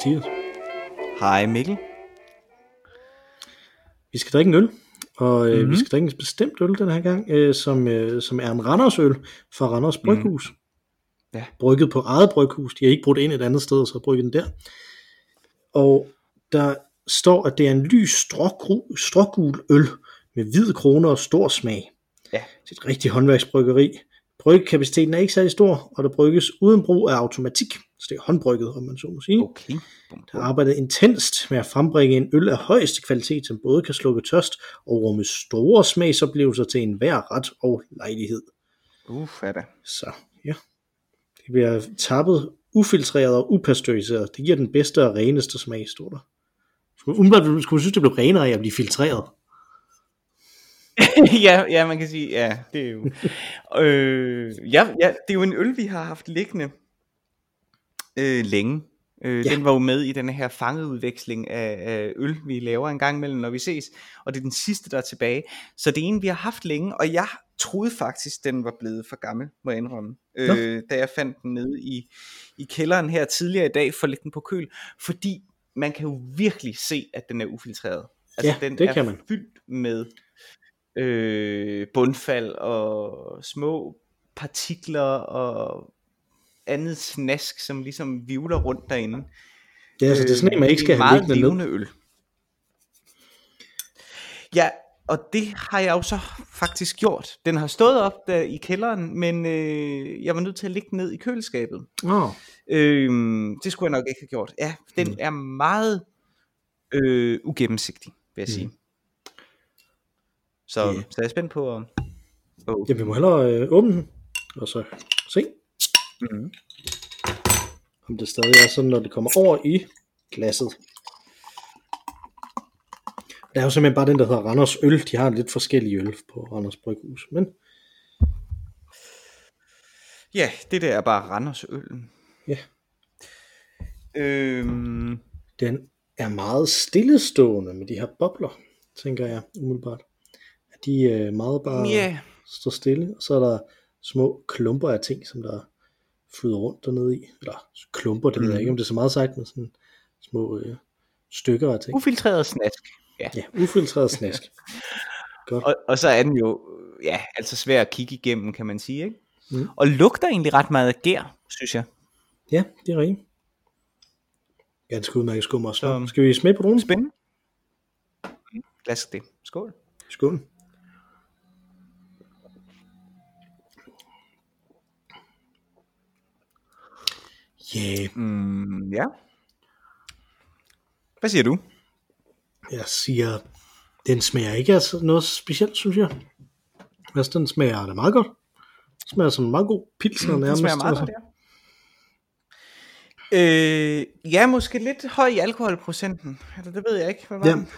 Hej Mathias. Hej Mikkel. Vi skal drikke en øl, og øh, mm-hmm. vi skal drikke en bestemt øl den her gang, øh, som, øh, som er en Randersøl fra Randers Bryghus. Mm. Ja. Brygget på eget bryghus. De har ikke brugt ind et andet sted, så har brygget den der. Og der står, at det er en lys strågru- strågul øl med hvid krone og stor smag. Ja. Det er et rigtigt håndværksbryggeri. Bryggekapaciteten er ikke særlig stor, og der brygges uden brug af automatik. Så det er håndbrygget, om man så må sige. Okay. Der er arbejdet intenst med at frembringe en øl af højeste kvalitet, som både kan slukke tørst og rumme store smagsoplevelser til enhver ret og lejlighed. Uff, er det. Så ja, det bliver tappet ufiltreret og upasteuriseret. Det giver den bedste og reneste smag, står der. Umiddelbart skulle man synes, det blev renere af at blive filtreret. ja, ja, man kan sige, ja, det er jo... øh, ja, ja, det er jo en øl, vi har haft liggende øh, længe. Øh, Ja. Den var jo med i den her fangeudveksling af, af øl, vi laver en gang imellem, når vi ses. Og det er den sidste, der er tilbage. Så det er en, vi har haft længe, og jeg troede faktisk, den var blevet for gammel, må jeg indrømme. Øh, da jeg fandt den nede i, i kælderen her tidligere i dag, for at lægge den på køl. Fordi man kan jo virkelig se, at den er ufiltreret. Altså, Ja, den det er kan man. fyldt med øh, bundfald og små partikler og andet snask, som ligesom vivler rundt derinde. Ja, altså, det er sådan en, man ikke skal det er have meget liggende ned. levende øl. Ja, og det har jeg jo så faktisk gjort. Den har stået op der i kælderen, men øh, jeg var nødt til at lægge den ned i køleskabet. Oh, Øh, det skulle jeg nok ikke have gjort. Ja, den Mm. er meget øh, ugennemsigtig, vil jeg Mm. Så, Ja. så jeg er spændt på at... Oh. ja, vi må hellere øh, åbne den, og så se, Mm. om det stadig er sådan, når det kommer over i glasset. Det er jo simpelthen bare den, der hedder Randers Øl. De har lidt forskellige øl på Randers Bryghus. Men Ja, det der er bare Randers øllen. Ja. Øhm, den er meget stillestående med de her bobler, tænker jeg umiddelbart. De øh, meget bare ja, står stille, og så er der små klumper af ting, som der flyder rundt dernede i. Eller klumper, det ved jeg Mhm. ikke, om det er så meget sagt, men sådan små øh, stykker af ting. ufiltreret snask. Ja, ufiltreret snask. Godt. Og, og så er den jo, ja, altså svær at kigge igennem, kan man sige, ikke? Mm. Og lugter egentlig ret meget af gær, synes jeg. Ja, det er rigtigt. Ganske udmærket skum også. Så- Så... Skal vi smage på dronen? Spændende. Lad os det. Skål. Skål. Yeah. Mm, ja. Hvad siger du? jeg siger, den smager ikke sådan noget specielt, synes jeg. Altså, den smager da meget godt. Den smager som en meget god pilsner Den nærmest. smager meget altså. godt, ja. Øh, ja, måske lidt høj i alkoholprocenten. Eller det ved jeg ikke. Hvad var Ja. den?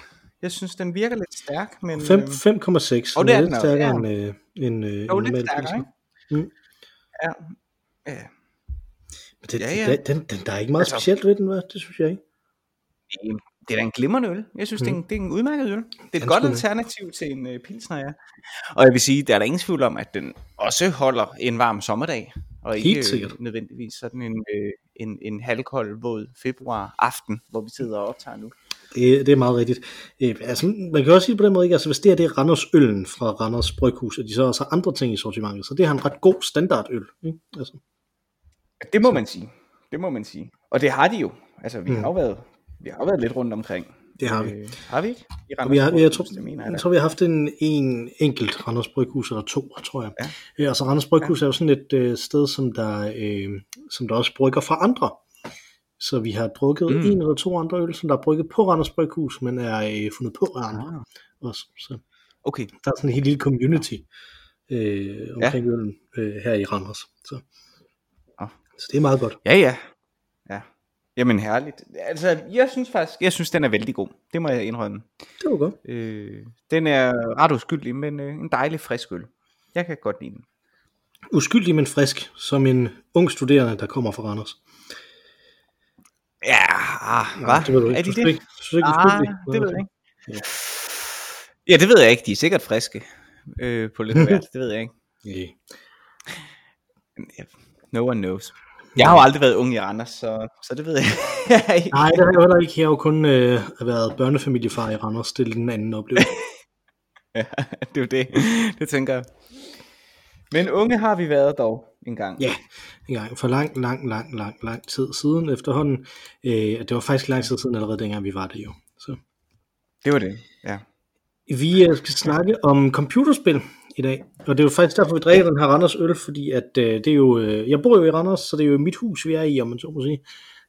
Jeg synes, den virker lidt stærk, men... Fem- øh, 5,6. Og det er lidt den stærkere ja. end, øh, end, øh, Jo, en lidt stærkere, ikke? Mm. Ja. ja. Men det, Ja, ja. Den, den, der er ikke meget Altså- specielt ved den, hvad? det synes jeg ikke. Det er da en glimrende øl. Jeg synes, mm. det, er en, det er en udmærket øl. Det er et godt alternativ til en øh, pilsner, ja. Og jeg vil sige, der er der ingen tvivl om, at den også holder en varm sommerdag. Og ikke Helt øh, sikkert. nødvendigvis sådan en, øh, en, en halvkold, våd februar aften, hvor vi sidder og optager nu. Det, det er meget rigtigt. Øh, altså, man kan også sige det på den måde, ikke? Altså, hvis det det er Randers Øllen fra Randers Bryghus, og de så også har andre ting i sortimentet, så det har en ret god standardøl. Ikke? Altså, Det må man sige. Det må man sige. Og det har de jo. Altså, vi Mm. har jo været, vi har været lidt rundt omkring. det har vi. Øh, har vi ikke? I vi har, jeg, tror, det mener jeg, tror, vi har haft en, en enkelt Randers Bryghus, eller to, tror jeg. Ja. Ja. Altså Randers Bryghus ja. er jo sådan et øh, sted, som der, øh, som der også brygger for andre. Så vi har drukket mm. en eller to andre øl, som der er brygget på Randers Bryghus, men er øh, fundet på af andre Ah, også. Så okay. der er sådan en helt lille community øh, omkring ja. øllen øh, her i Randers. Så. Så det er meget godt. Ja, ja. Ja. Jamen herligt. Altså, jeg synes faktisk, jeg synes, den er vældig god. Det må jeg indrømme. Det var godt. Øh, den er ret uskyldig, men øh, en dejlig frisk øl. Jeg kan godt lide den. Uskyldig, men frisk, som en ung studerende, der kommer fra Randers. Ja, ah, hvad? Det ved du ikke. Er de det? ikke, ikke Ah, uskyldig? det ved jeg ikke. Ja. Ja, det ved jeg ikke. De er sikkert friske øh, på lidt hvert. Det ved jeg ikke. Yeah. Ja, No one knows. Jeg har jo aldrig været ung i Randers, så, så det ved jeg ikke. Nej, det har jeg heller ikke. Jeg har jo kun øh, været børnefamiliefar i Randers. Det er den anden oplevelse. ja, det er jo det. Det tænker jeg. Men unge har vi været dog en gang. Ja, en gang for lang, lang, lang, lang, lang tid siden efterhånden. Øh, det var faktisk lang tid siden allerede dengang vi var der jo. Så. Det var det, ja. Vi øh, skal snakke om computerspil i dag, og det er jo faktisk derfor, vi drikker den her Randers øl, fordi at øh, det er jo, øh, jeg bor jo i Randers, så det er jo mit hus, vi er i, om man så må sige,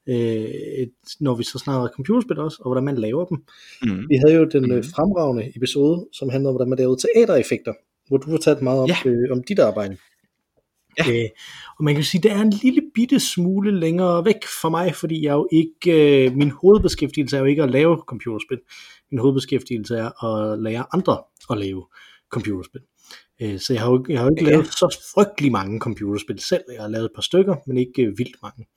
øh, når vi så snakker computerspil også, og hvordan man laver dem. Mm. Vi havde jo den øh, fremragende episode, som handlede om, hvordan man lavede teatereffekter, hvor du fortalte meget om, ja. øh, om dit arbejde. Ja. Øh, og man kan sige, det er en lille bitte smule længere væk for mig, fordi jeg jo ikke, øh, min hovedbeskæftigelse er jo ikke at lave computerspil. Min hovedbeskæftigelse er at lære andre at lave computerspil. Øh, så jeg har jo, jeg har jo ikke ja. lavet så frygtelig mange computerspil selv. Jeg har lavet et par stykker, men ikke øh, vildt mange.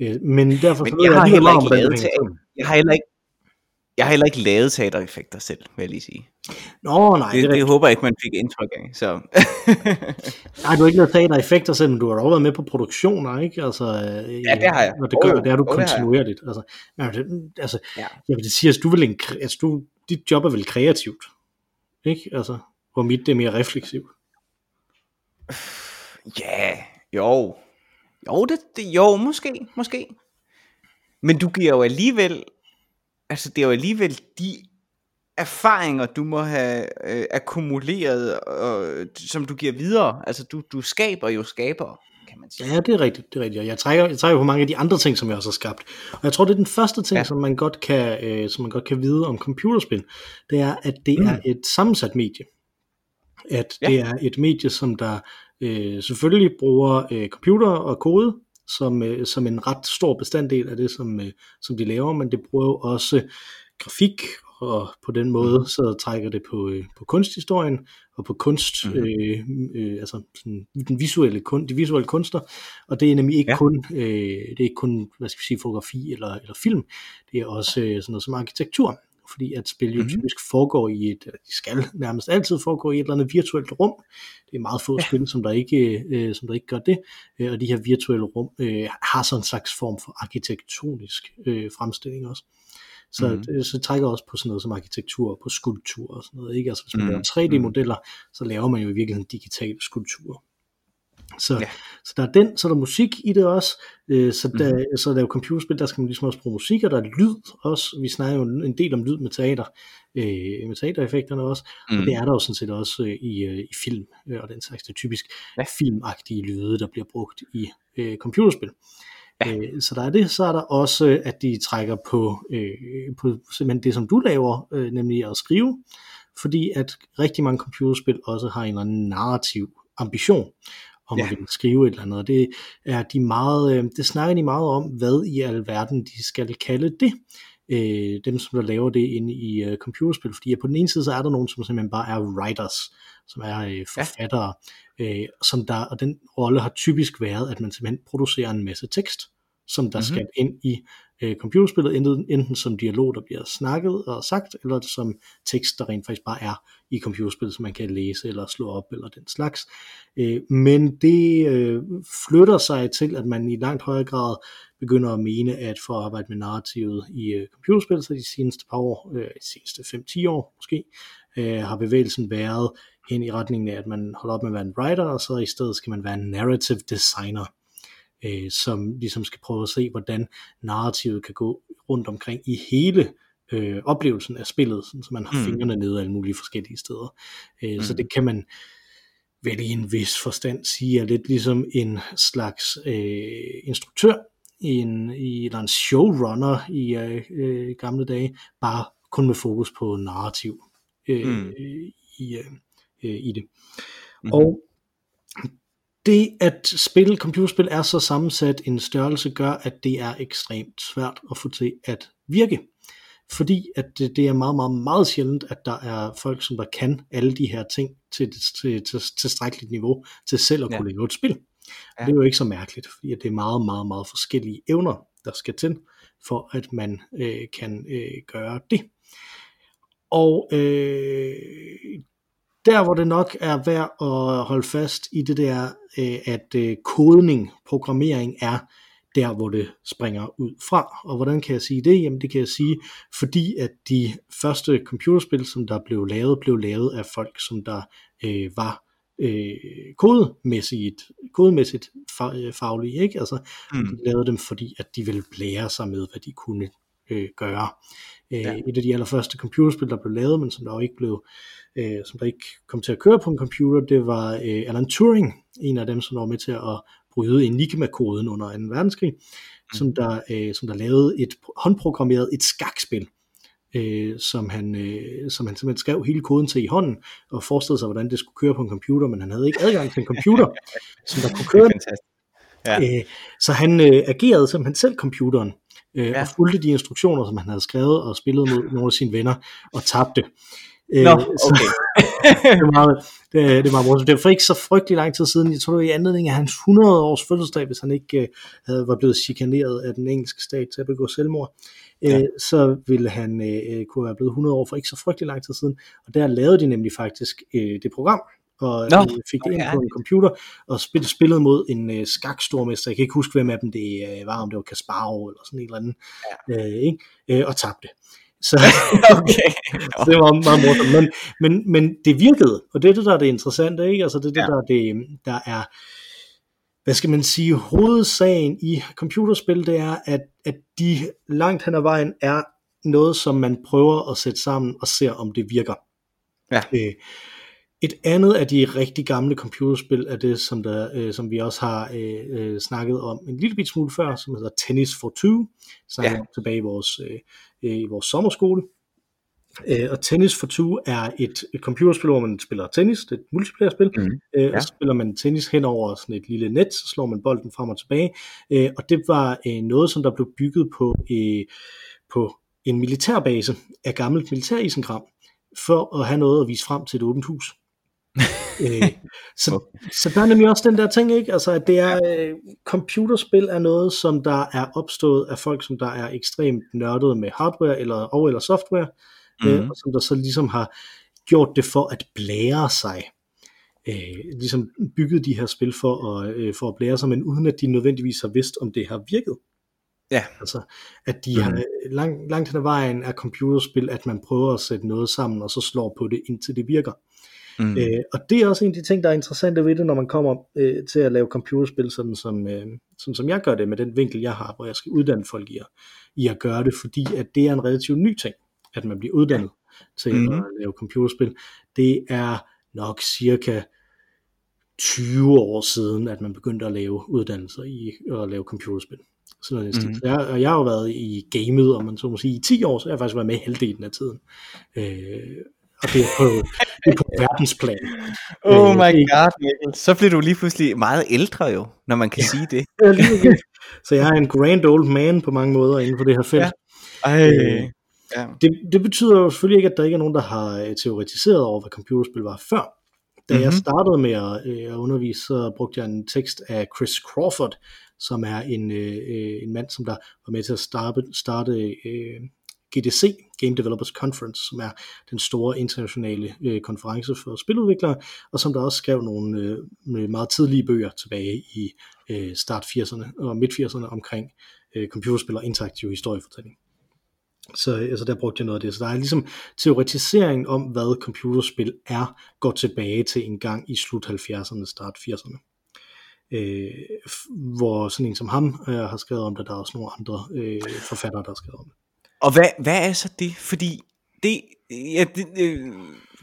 Øh, men derfor men jeg, jeg har heller ikke lavet teater. Jeg har heller ikke jeg har heller ikke lavet teatereffekter selv, vil jeg lige sige. Nå, nej. Det, det, det håber jeg ikke, man fik indtryk af. Så. nej, du har ikke lavet teatereffekter selv, men du har dog været med på produktioner, ikke? Altså, ja, det har jeg. Og det gør, oh, det er du oh, kontinuerligt. Altså, altså, ja. jeg vil sige, at du vil en, altså, du, dit job er vel kreativt, ikke? Altså, hvor mit det er mere refleksivt. Ja, jo. Jo, det, det, jo, måske, måske. Men du giver jo alligevel, altså det er jo alligevel de erfaringer, du må have øh, akkumuleret, øh, som du giver videre. Altså du, du skaber jo skaber, kan man sige. Ja, det er rigtigt. Det er rigtigt. Jeg trækker, jeg trækker på mange af de andre ting, som jeg også har skabt. Og jeg tror, det er den første ting, ja. som, man godt kan, øh, som man godt kan vide om computerspil. Det er, at det mm. er et sammensat medie at ja. det er et medie, som der øh, selvfølgelig bruger øh, computer og kode som, øh, som en ret stor bestanddel af det, som, øh, som de laver, men det bruger jo også grafik, og på den måde mm. så trækker det på, øh, på kunsthistorien og på kunst, mm. øh, øh, altså sådan, den visuelle kun, de visuelle kunster, og det er nemlig ikke ja. kun, øh, det er ikke kun, hvad skal vi sige, fotografi eller, eller film, det er også øh, sådan noget som arkitektur fordi at spil jo mm-hmm. typisk foregår i et, de skal nærmest altid foregå i et eller andet virtuelt rum. Det er meget få ja. spil, som der ikke, øh, som der ikke gør det, øh, og de her virtuelle rum øh, har sådan en slags form for arkitektonisk øh, fremstilling også. Så, mm. det, så trækker også på sådan noget som arkitektur, på skulptur og sådan noget. Ikke? Altså hvis man mm. laver 3D-modeller, så laver man jo i virkeligheden digitale skulpturer. Så, ja. så der er den, så er der musik i det også, øh, så, der, mm. så der er jo computerspil, der skal man ligesom også bruge musik, og der er lyd også, vi snakker jo en del om lyd med teater, øh, med teatereffekterne også, mm. og det er der jo sådan set også øh, i, øh, i film, øh, og den slags, det er typisk ja. filmagtige lyde, der bliver brugt i øh, computerspil. Ja. Øh, så der er det, så er der også, at de trækker på, øh, på simpelthen det, som du laver, øh, nemlig at skrive, fordi at rigtig mange computerspil også har en eller anden narrativ ambition om ja. at ville skrive et eller andet. Det er de meget, øh, det snakker de meget om, hvad i alverden de skal kalde det. Øh, dem, som der laver det inde i uh, computerspil, fordi på den ene side, så er der nogen, som simpelthen bare er writers, som er øh, forfattere, ja. øh, som der, og den rolle har typisk været, at man simpelthen producerer en masse tekst, som der mm-hmm. skal ind i øh, computerspillet, enten, enten som dialog, der bliver snakket og sagt, eller som tekst, der rent faktisk bare er i computerspillet, som man kan læse eller slå op, eller den slags. Øh, men det øh, flytter sig til, at man i langt højere grad begynder at mene, at for at arbejde med narrativet i øh, computerspil, så de seneste par år, øh, de seneste 5-10 år måske, øh, har bevægelsen været hen i retningen af, at man holder op med at være en writer, og så i stedet skal man være en narrative designer øh, som ligesom skal prøve at se, hvordan narrativet kan gå rundt omkring i hele øh, oplevelsen af spillet, sådan, så man har mm. fingrene nede alle mulige forskellige steder. Øh, mm. Så det kan man vel i en vis forstand sige er lidt ligesom en slags øh, instruktør i en, i, eller en showrunner i øh, øh, gamle dage, bare kun med fokus på narrativ øh, mm. i, øh, øh, i det. Mm. Og det at spille computerspil er så sammensat en størrelse gør, at det er ekstremt svært at få til at virke. Fordi at det, det er meget, meget, meget sjældent, at der er folk, som der kan alle de her ting til, til, til tilstrækkeligt niveau, til selv at kunne ja. lave et spil. Ja. det er jo ikke så mærkeligt, fordi det er meget, meget, meget forskellige evner, der skal til, for at man øh, kan øh, gøre det. Og øh, der hvor det nok er værd at holde fast i det der, øh, at øh, kodning, programmering er der, hvor det springer ud fra. Og hvordan kan jeg sige det? Jamen det kan jeg sige, fordi at de første computerspil, som der blev lavet, blev lavet af folk, som der øh, var øh, kodemæssigt, kodemæssigt faglige, ikke? Altså, mm. de lavede dem, fordi at de ville blære sig med, hvad de kunne øh, gøre. Øh, ja. Et af de allerførste computerspil, der blev lavet, men som der jo ikke blev, øh, som der ikke kom til at køre på en computer, det var øh, Alan Turing, en af dem, som var med til at bryde Enigma-koden under 2. verdenskrig, mm. som, der, øh, som der lavede et håndprogrammeret et skakspil, øh, som, han, øh, som han simpelthen skrev hele koden til i hånden, og forestillede sig, hvordan det skulle køre på en computer, men han havde ikke adgang til en computer, som der kunne køre Ja. Øh, så han øh, agerede simpelthen selv computeren, øh, ja. og fulgte de instruktioner, som han havde skrevet, og spillede mod nogle af sine venner, og tabte. Øh, Nå, okay. det, er meget, det, det er meget morsomt. Det var for ikke så frygtelig lang tid siden. Jeg tror, det var i anledning af hans 100 års fødselsdag, hvis han ikke havde, var blevet chikaneret af den engelske stat til at begå selvmord. Ja. Uh, så ville han uh, kunne være blevet 100 år for ikke så frygtelig lang tid siden. Og der lavede de nemlig faktisk uh, det program, og Nå, fik det ind på en computer, og spil, spillede mod en uh, skakstormester. Jeg kan ikke huske, hvem af dem det uh, var, om det var Kasparov eller sådan en eller anden, ja. uh, ikke? Uh, og tabte. Så, okay. så det var meget morsomt. Men, men, men det virkede, og det er det, der er det interessante, ikke? Altså det er det, ja. der, er det, der er, hvad skal man sige, hovedsagen i computerspil, det er, at, at de langt hen ad vejen er noget, som man prøver at sætte sammen og ser, om det virker. Ja. Øh, et andet af de rigtig gamle computerspil er det, som, der, øh, som vi også har øh, øh snakket om en lille bit smule før, som hedder Tennis for Two, som ja. tilbage i vores, øh, i vores sommerskole. Øh, og Tennis for Two er et, et computerspil, hvor man spiller tennis, det er et multiplayer-spil, mm. øh, ja. og så spiller man tennis hen over sådan et lille net, så slår man bolden frem og tilbage, øh, og det var øh, noget, som der blev bygget på, øh, på en militærbase af gammelt militærisengram, for at have noget at vise frem til et åbent hus øh, så, okay. så der er nemlig også den der ting, ikke? Altså, at det er, øh, computerspil er noget, som der er opstået af folk, som der er ekstremt nørdede med hardware eller, og eller software, mm. øh, mhm. og som der så ligesom har gjort det for at blære sig. Øh, ligesom bygget de her spil for at, øh, for at blære sig, men uden at de nødvendigvis har vidst, om det har virket. Ja. Altså, at de mm. har, lang, langt hen ad vejen er computerspil, at man prøver at sætte noget sammen, og så slår på det, indtil det virker. Mm. Øh, og det er også en af de ting, der er interessante ved det, når man kommer øh, til at lave computerspil, sådan som, øh, sådan som jeg gør det, med den vinkel, jeg har, hvor jeg skal uddanne folk i at, i at gøre det, fordi at det er en relativt ny ting, at man bliver uddannet til mm. at lave computerspil. Det er nok cirka 20 år siden, at man begyndte at lave uddannelser i at lave computerspil. Sådan mm. jeg, og jeg har jo været i gamet, om man så må sige, i 10 år, så jeg har faktisk været med halvdelen af tiden. Øh, og det er på, det er på verdensplan. Oh øh, my god, Mikkel. Så bliver du lige pludselig meget ældre jo, når man kan ja. sige det. så jeg er en grand old man på mange måder inden for det her felt. Ja. Ej. Øh, ja. det, det betyder jo selvfølgelig ikke, at der ikke er nogen, der har øh, teoretiseret over, hvad computerspil var før. Da mm-hmm. jeg mhm. startede med at, øh, at undervise, så brugte jeg en tekst af Chris Crawford, som er en, øh, en mand, som der var med til at starte, starte øh, GDC, Game Developers Conference, som er den store internationale øh, konference for spiludviklere, og som der også skrev nogle øh, meget tidlige bøger tilbage i øh, start 80'erne og midt 80'erne omkring øh, computerspil og interaktiv historiefortælling. Så altså, der brugte jeg noget af det. Så der er ligesom teoretisering om, hvad computerspil er, går tilbage til en gang i slut 70'erne, start 80'erne. Øh, hvor sådan en som ham øh, har skrevet om det, der er også nogle andre øh, forfattere, der har skrevet om det. Og hvad, hvad er så det? Fordi det, ja, det, det,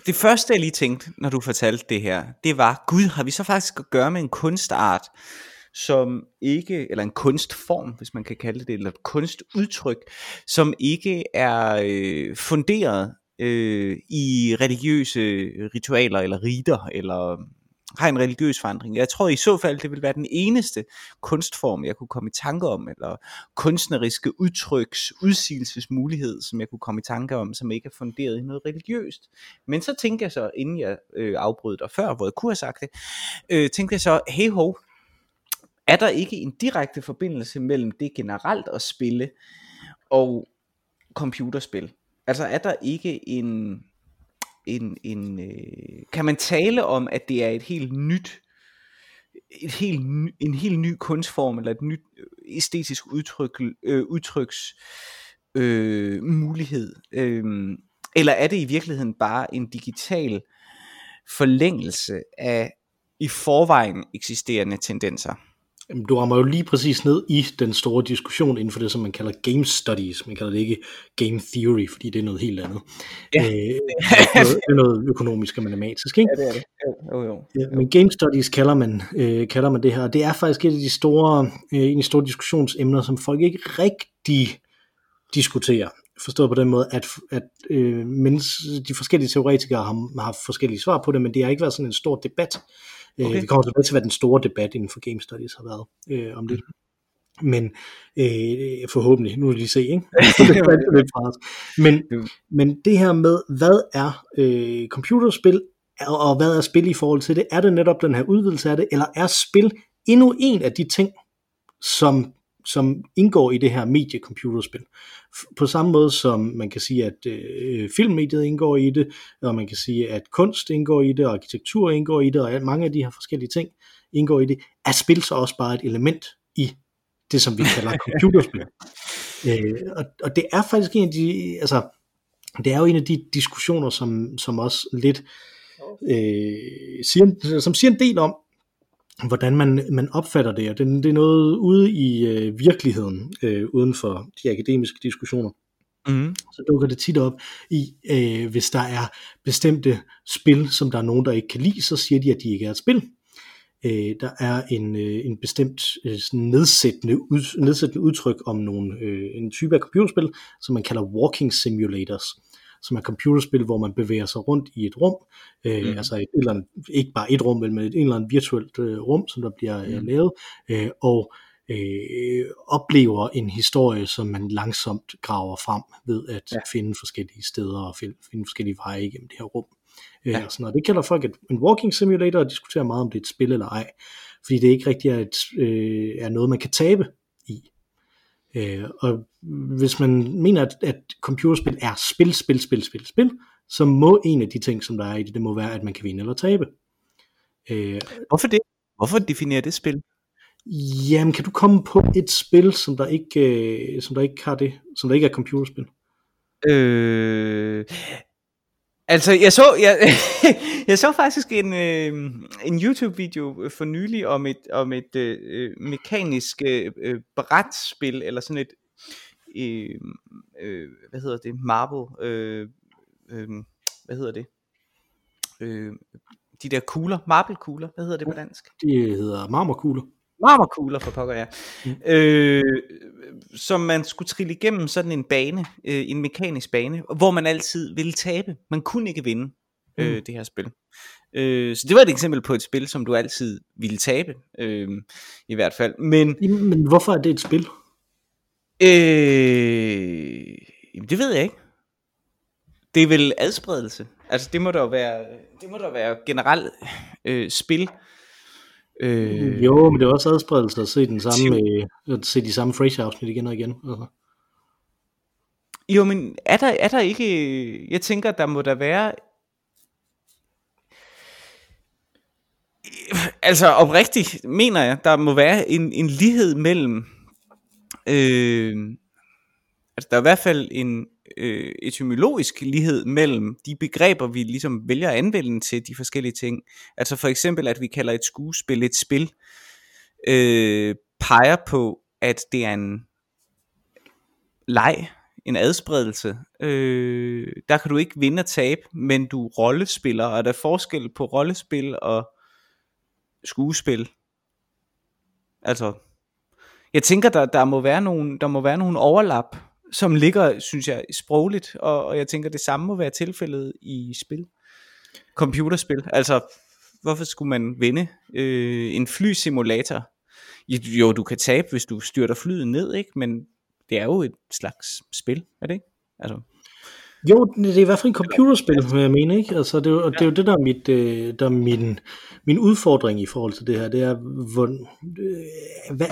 det første jeg lige tænkte, når du fortalte det her, det var, gud, har vi så faktisk at gøre med en kunstart, som ikke, eller en kunstform, hvis man kan kalde det, eller et kunstudtryk, som ikke er øh, funderet øh, i religiøse ritualer, eller riter, eller har en religiøs forandring. Jeg tror i så fald, det vil være den eneste kunstform, jeg kunne komme i tanke om, eller kunstneriske udtryks, udsigelsesmulighed, som jeg kunne komme i tanke om, som ikke er funderet i noget religiøst. Men så tænkte jeg så, inden jeg øh, afbrød dig før, hvor jeg kunne have sagt det, øh, tænkte jeg så, hey ho, er der ikke en direkte forbindelse mellem det generelt at spille og computerspil? Altså er der ikke en en, en øh, kan man tale om, at det er et helt nyt, et helt, en helt ny kunstform, eller et nyt øh, æstetisk udtryk, øh, udtryks øh, mulighed? Øh, eller er det i virkeligheden bare en digital forlængelse af i forvejen eksisterende tendenser? Du rammer jo lige præcis ned i den store diskussion inden for det, som man kalder game studies. Man kalder det ikke game theory, fordi det er noget helt andet. Ja. Øh, det er noget økonomisk og matematisk, ikke? Ja, det er det. Jo, jo. Ja, men game studies kalder man, øh, kalder man det her, det er faktisk et af de store, øh, en af de store diskussionsemner, som folk ikke rigtig diskuterer. Forstået på den måde, at, at øh, mens de forskellige teoretikere har, har forskellige svar på det, men det har ikke været sådan en stor debat. Øh, okay. Vi kommer tilbage til, hvad den store debat inden for game studies har været øh, om det. Men øh, forhåbentlig, nu vil lige se, ikke? men, men det her med, hvad er øh, computerspil, og hvad er spil i forhold til det? Er det netop den her udvidelse af det, eller er spil endnu en af de ting, som som indgår i det her mediecomputerspil. På samme måde som man kan sige, at øh, filmmediet indgår i det, og man kan sige, at kunst indgår i det, og arkitektur indgår i det, og mange af de her forskellige ting indgår i det, er spil så også bare et element i det, som vi kalder computerspil. øh, og, og det er faktisk en af de, altså, det er jo en af de diskussioner, som, som også lidt øh, siger, som siger en del om, hvordan man, man opfatter det, og det, det er noget ude i øh, virkeligheden, øh, uden for de akademiske diskussioner. Mm. Så dukker det tit op i, øh, hvis der er bestemte spil, som der er nogen, der ikke kan lide, så siger de, at de ikke er et spil. Øh, der er en, øh, en bestemt øh, sådan nedsættende, ud, nedsættende udtryk om nogle, øh, en type af computerspil, som man kalder walking simulators som er computerspil, hvor man bevæger sig rundt i et rum, øh, mm. altså et, eller andet, ikke bare et rum, men et, eller andet virtuelt øh, rum, som der bliver øh, mm. lavet, øh, og øh, oplever en historie, som man langsomt graver frem ved at ja. finde forskellige steder og finde, finde forskellige veje igennem det her rum. Øh, ja. sådan, og det kalder folk et, en walking simulator, og diskuterer meget om det er et spil eller ej, fordi det ikke rigtig er, et, øh, er noget, man kan tabe. Øh, og hvis man mener, at, at computerspil er spil, spil, spil, spil, spil, så må en af de ting, som der er i det, det må være, at man kan vinde eller tabe. Øh, Hvorfor det? Hvorfor definerer det spil? Jamen, kan du komme på et spil, som der ikke, øh, som der ikke har det, som der ikke er computerspil? Øh, Altså, jeg så, jeg, jeg så faktisk en, øh, en YouTube-video for nylig om et, om et øh, mekanisk øh, brætspil, eller sådan et, øh, øh, hvad hedder det, marble, øh, øh, hvad hedder det, øh, de der kugler, marble-kugler, hvad hedder det på dansk? De hedder marmorkugler. Marmorkugler for pokker, ja. Mm. Øh, som man skulle trille igennem sådan en bane, øh, en mekanisk bane, hvor man altid ville tabe. Man kunne ikke vinde øh, mm. det her spil. Øh, så det var et eksempel på et spil, som du altid ville tabe, øh, i hvert fald. Men, Men hvorfor er det et spil? Øh, det ved jeg ikke. Det er vel adspredelse. Altså det må der jo være, det må der være generelt øh, spil Øh, jo, men det er også adspredelse at se, den samme, øh, at se de samme Frasier-afsnit igen og igen. Altså. Jo, men er der, er der ikke... Jeg tænker, der må der være... Altså oprigtigt mener jeg, der må være en, en lighed mellem... Øh, altså der er i hvert fald en, øh, etymologisk lighed mellem de begreber, vi ligesom vælger at anvende til de forskellige ting. Altså for eksempel, at vi kalder et skuespil et spil, øh, peger på, at det er en leg, en adspredelse. Øh, der kan du ikke vinde og tabe, men du rollespiller, og der er forskel på rollespil og skuespil. Altså, jeg tænker, der, der, må være nogle, der må være nogle overlap som ligger, synes jeg, sprogligt, og, og jeg tænker, det samme må være tilfældet i spil. Computerspil. Altså, hvorfor skulle man vinde øh, en flysimulator? Jo, du kan tabe, hvis du styrter flyet ned, ikke? Men det er jo et slags spil, er det ikke? Altså. Jo, det er i hvert fald en computerspil, vil jeg mener, ikke? Altså, det, er jo, det er jo det, der er, mit, øh, der er min, min udfordring i forhold til det her. Det er, hvor, øh, hvad,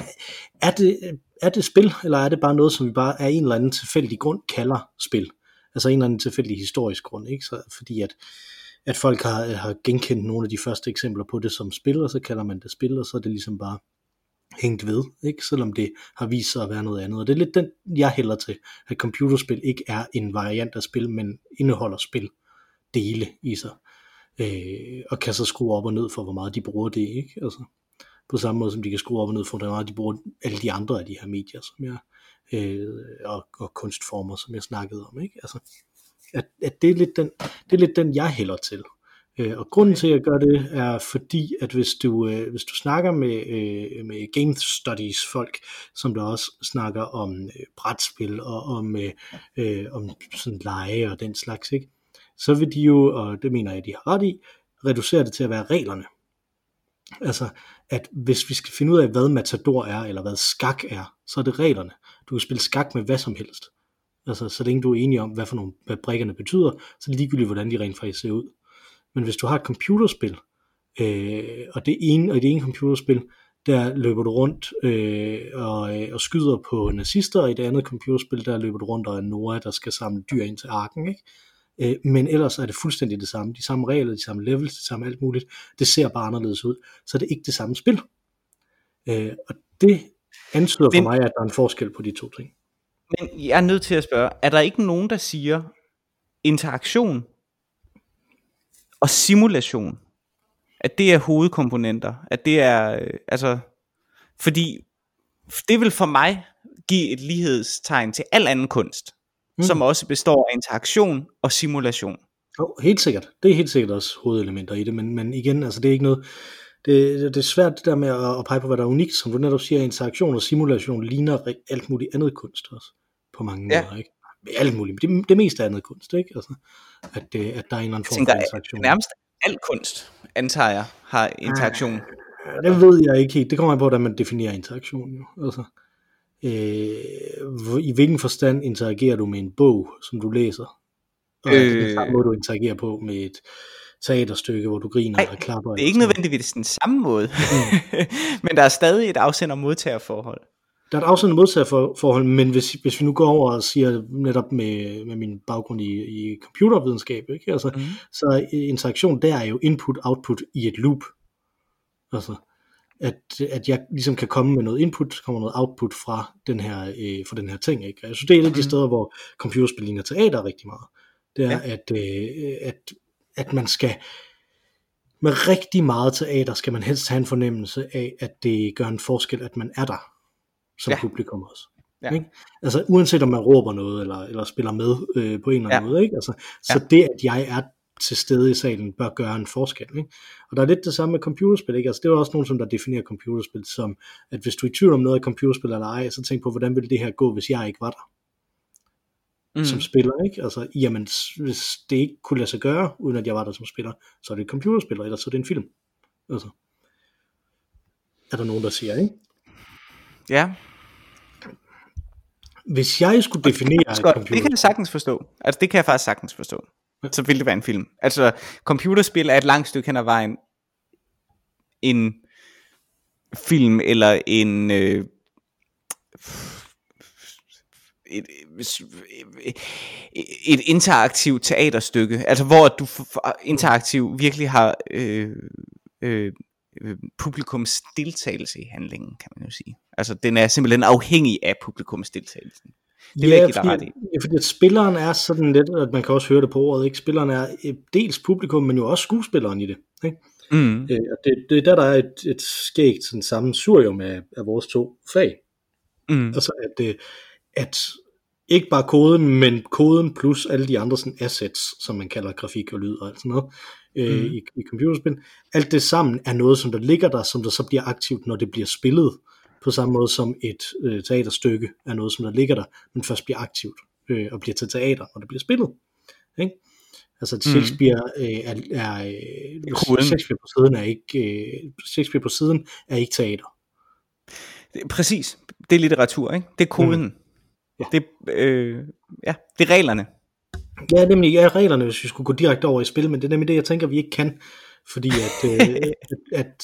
er, det, er det spil, eller er det bare noget, som vi bare af en eller anden tilfældig grund kalder spil? Altså en eller anden tilfældig historisk grund, ikke? Så, fordi at, at folk har, har genkendt nogle af de første eksempler på det som spil, og så kalder man det spil, og så er det ligesom bare hængt ved, ikke? selvom det har vist sig at være noget andet. Og det er lidt den, jeg hælder til, at computerspil ikke er en variant af spil, men indeholder spil dele i sig, øh, og kan så skrue op og ned for, hvor meget de bruger det, ikke? Altså, på samme måde som de kan skrue op og ned for, hvor meget de bruger alle de andre af de her medier, som jeg, øh, og, og kunstformer, som jeg snakkede om, ikke? Altså, at, at det, er lidt den, det er lidt den, jeg hælder til. Øh, og grunden til, at jeg gør det, er fordi, at hvis du, øh, hvis du snakker med, øh, med game studies folk, som der også snakker om øh, brætspil og om, øh, øh, om sådan lege og den slags, ikke? så vil de jo, og det mener jeg, de har ret i, reducere det til at være reglerne. Altså, at hvis vi skal finde ud af, hvad matador er, eller hvad skak er, så er det reglerne. Du kan spille skak med hvad som helst. Altså, så længe du er enig om, hvad for nogle hvad brikkerne betyder, så er det ligegyldigt, hvordan de rent faktisk ser ud. Men hvis du har et computerspil, øh, og det ene, og i det ene computerspil, der løber du rundt øh, og, øh, og skyder på nazister, og i det andet computerspil, der løber du rundt og er Nora, der skal samle dyr ind til arken, ikke? Øh, men ellers er det fuldstændig det samme. De samme regler, de samme levels, det samme alt muligt. Det ser bare anderledes ud. Så er det ikke det samme spil. Øh, og det antyder for mig, at der er en forskel på de to ting. Men jeg er nødt til at spørge, er der ikke nogen, der siger, interaktion og simulation, at det er hovedkomponenter, at det er, øh, altså, fordi det vil for mig give et lighedstegn til al anden kunst, mm. som også består af interaktion og simulation. Oh, helt sikkert. Det er helt sikkert også hovedelementer i det, men, men igen, altså det er ikke noget, det, det er svært det der med at, at pege på, hvad der er unikt, som du netop siger, interaktion og simulation ligner alt muligt andet kunst også, på mange ja. måder, ikke? Alt muligt, det, det meste andet kunst, ikke? Altså, at, det, at der er en eller anden form for interaktion. Nærmest al kunst, antager jeg, har interaktion. Ja, det ved jeg ikke helt. Det kommer an på, hvordan man definerer interaktion. Jo. Altså, øh, I hvilken forstand interagerer du med en bog, som du læser? Og øh, det samme måde, du interagerer på med et teaterstykke, hvor du griner ej, og klapper. Det er ikke nødvendigvis den samme måde, mm. men der er stadig et afsender-modtagerforhold. Der er et afsender modtagerforhold, men hvis, hvis vi nu går over og siger netop med, med min baggrund i, i computervidenskab, ikke? Altså, mm. så interaktion der er jo input-output i et loop. Altså, at, at jeg ligesom kan komme med noget input, kommer noget output fra den her, øh, fra den her ting. Ikke? Jeg synes, det er et af de mm. steder, hvor computerspil ligner teater rigtig meget. Det er, ja. at, øh, at, at man skal, med rigtig meget teater, skal man helst have en fornemmelse af, at det gør en forskel, at man er der som ja. publikum også. Ja. Ikke? Altså uanset om man råber noget, eller, eller spiller med øh, på en eller anden ja. måde. Ikke? Altså, så ja. det, at jeg er til stede i salen, bør gøre en forskel. Ikke? Og der er lidt det samme med computerspil. Ikke? Altså, det er også nogen, som der definerer computerspil som, at hvis du er i tvivl om noget af computerspil eller ej, så tænk på, hvordan ville det her gå, hvis jeg ikke var der mm. som spiller, ikke? Altså, jamen, hvis det ikke kunne lade sig gøre, uden at jeg var der som spiller, så er det et computerspil, eller så er det en film. Altså, er der nogen, der siger, ikke? Ja. Hvis jeg skulle definere det, godt, det kan jeg sagtens forstå. Altså det kan jeg faktisk sagtens forstå. Så ville det være en film. Altså computerspil er et langt stykke hen ad vejen en film eller en øh, et, et interaktivt teaterstykke, altså hvor du interaktiv virkelig har øh, øh, Øh, publikums deltagelse i handlingen, kan man jo sige. Altså, den er simpelthen afhængig af publikums deltagelsen. Det ja, vil jeg give dig ret i. Ja, fordi at spilleren er sådan lidt, at man kan også høre det på ordet, ikke? Spilleren er øh, dels publikum, men jo også skuespilleren i det. Ikke? Mm. Øh, og det, det er der, der er et, et skægt sådan sammensurium af, af vores to fag. Mm. Altså, at, øh, at ikke bare koden, men koden plus alle de andre sådan assets, som man kalder grafik og lyd og alt sådan noget, øh, mm. i, i computerspil. Alt det sammen er noget, som der ligger der, som der så bliver aktivt, når det bliver spillet, på samme måde som et øh, teaterstykke er noget, som der ligger der, men først bliver aktivt øh, og bliver til teater, når det bliver spillet. Ikke? Altså Shakespeare mm. øh, er, er øh, Shakespeare på siden er ikke øh, Shakespeare på siden er ikke teater. Præcis. Det er litteratur, ikke? Det er koden. Mm. Ja. Det, øh, ja, det er reglerne. Ja, nemlig ja, reglerne, hvis vi skulle gå direkte over i spil, men det er nemlig det, jeg tænker, vi ikke kan, fordi at, øh, at,